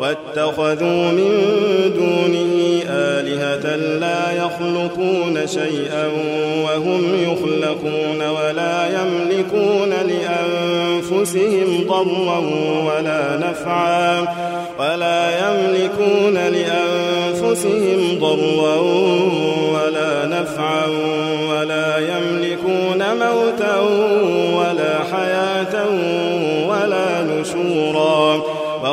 واتخذوا من دونه آلهة لا يخلقون شيئا وهم يخلقون ولا يملكون لأنفسهم ضرا ولا نفعا ولا يملكون لأنفسهم ضرا ولا نفعا ولا يملكون موتا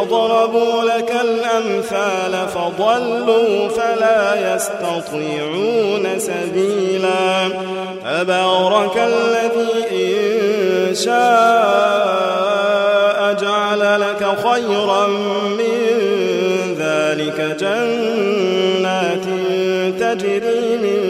كيف ضربوا لك الأمثال فضلوا فلا يستطيعون سبيلا تبارك الذي إن شاء جعل لك خيرا من ذلك جنات تجري من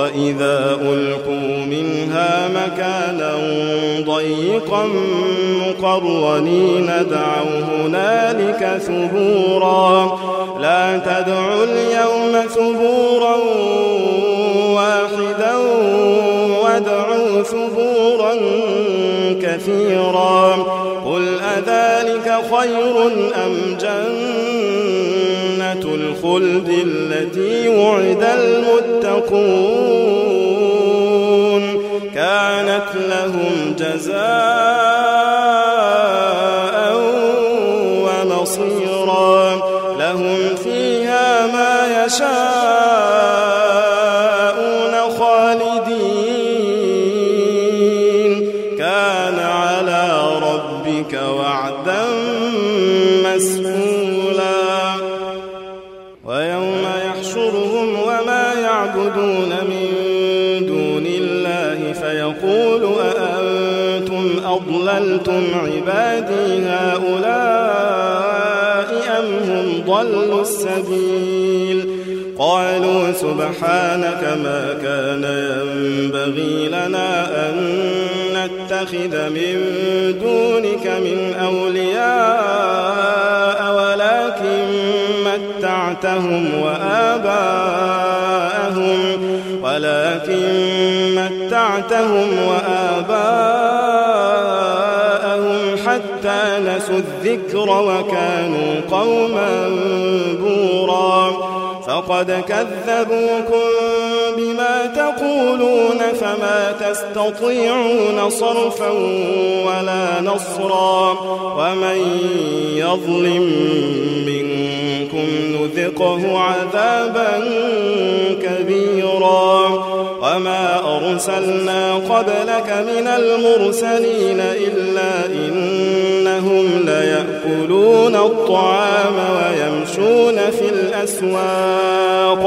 وإذا ألقوا منها مكانا ضيقا مقرنين دعوا هنالك ثبورا. لا تدعوا اليوم ثبورا واحدا وادعوا ثبورا كثيرا. قل أذلك خير أم جنة؟ الخلد التي وعد المتقون كانت لهم جزاء هؤلاء أم هم ضلوا السبيل؟ قالوا سبحانك ما كان ينبغي لنا أن نتخذ من دونك من أولياء ولكن متعتهم وآباءهم ولكن متعتهم وآباءهم الذكر وكانوا قوما بورا. وقد كذبوكم بما تقولون فما تستطيعون صرفا ولا نصرا ومن يظلم منكم نذقه عذابا كبيرا وما أرسلنا قبلك من المرسلين إلا إنهم ليأكلون الطعام ويمشون في الأسواق.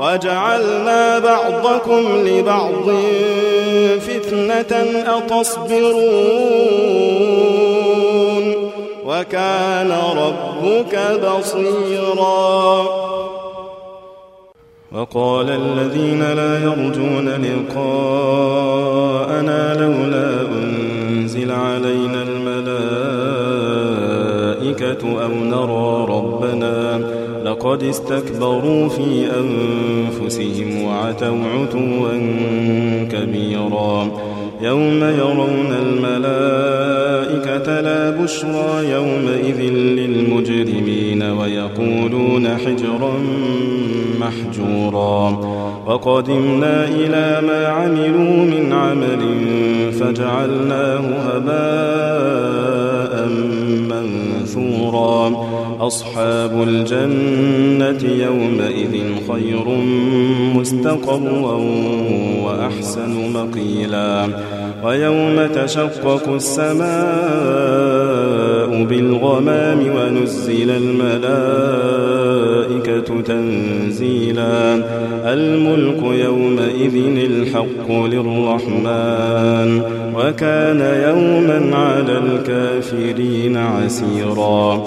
وجعلنا بعضكم لبعض فتنة أتصبرون. وكان ربك بصيرا. وقال الذين لا يرجون لقاءنا لولا أنزل علينا الملائكة أو نرى ربنا لقد استكبروا في أنفسهم وعتوا عتوا كبيرا يوم يرون الملائكة لا بشرى يومئذ للمجرمين ويقولون حجرا محجورا وقدمنا إلى ما عملوا من عمل فجعلناه هباء أصحاب الجنة يومئذ خير مستقرا وأحسن مقيلا. ويوم تشقق السماء بالغمام ونزل الملائكة تنزيلا. الملك يومئذ الحق للرحمن وكان يوما على الكافرين عسيرا.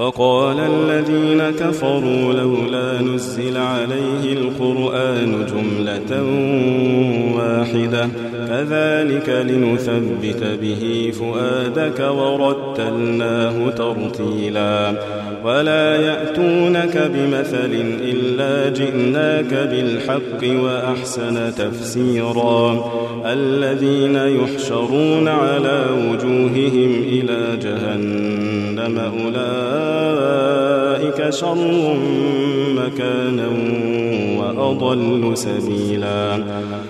وقال الذين كفروا لولا نزل عليه القرآن جملة واحدة كذلك لنثبت به فؤادك ورتلناه ترتيلا. ولا يأتونك بمثل إلا جئناك بالحق وأحسن تفسيرا. الذين يحشرون على وجوههم إلى جهنم أولئك شر مكانا وأضل سبيلا.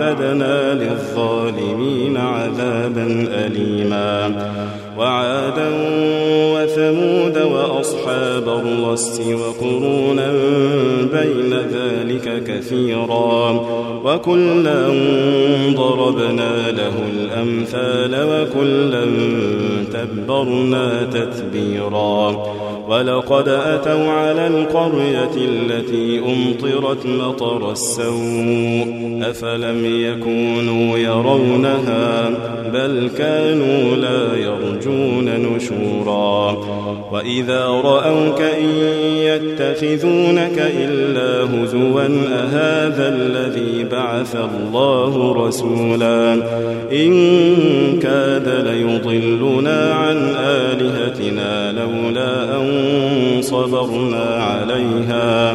وأعتدنا للظالمين عذابا أليما. وعادا وثمود وأصحاب الرس وقرونا بين ذلك كثيرا وكلا ضربنا له الأمثال وكلا تبرنا تتبيرا ولقد أتوا على القرية التي أمطرت مطر السوء أفلم يكونوا يرونها بل كانوا لا يرجون نشورا وإذا رأوك إن يتخذونك إلا هزوا أهذا الذي بعث الله رسولا. إن كاد ليضلنا عن آلهتنا لولا أن صبرنا عليها.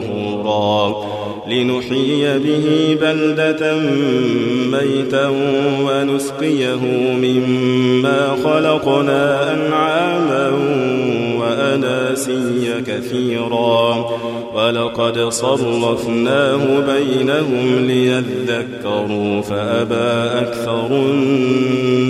طهورا. لنحيي به بلدة ميتا ونسقيه مما خلقنا أنعاما وأناسيا كثيرا. ولقد صرفناه بينهم ليذكروا فأبى أكثر الناس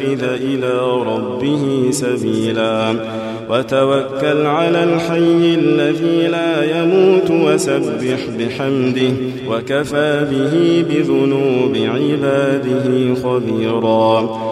يتخذ إلى ربه سبيلا. وتوكل على الحي الذي لا يموت وسبح بحمده وكفى به بذنوب عباده خبيرا.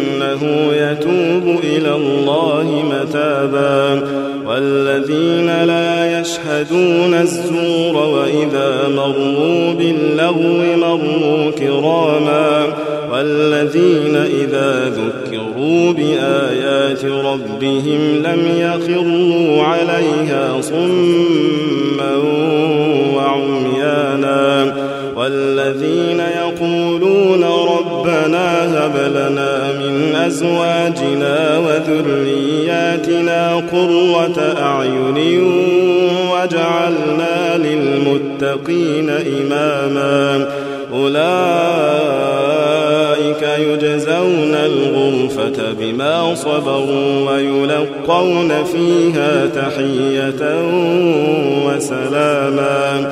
فإنه يتوب إلى الله متابا. والذين لا يشهدون الزور وإذا مروا باللغو مروا كراما. والذين إذا ذكروا بآيات ربهم لم يخروا عليها صما وعميانا. والذين يقولون ربنا هب لنا أزواجنا وذرياتنا قرة أعين واجعلنا للمتقين إماما. أولئك يجزون الغرفة بما صبروا ويلقون فيها تحية وسلاما.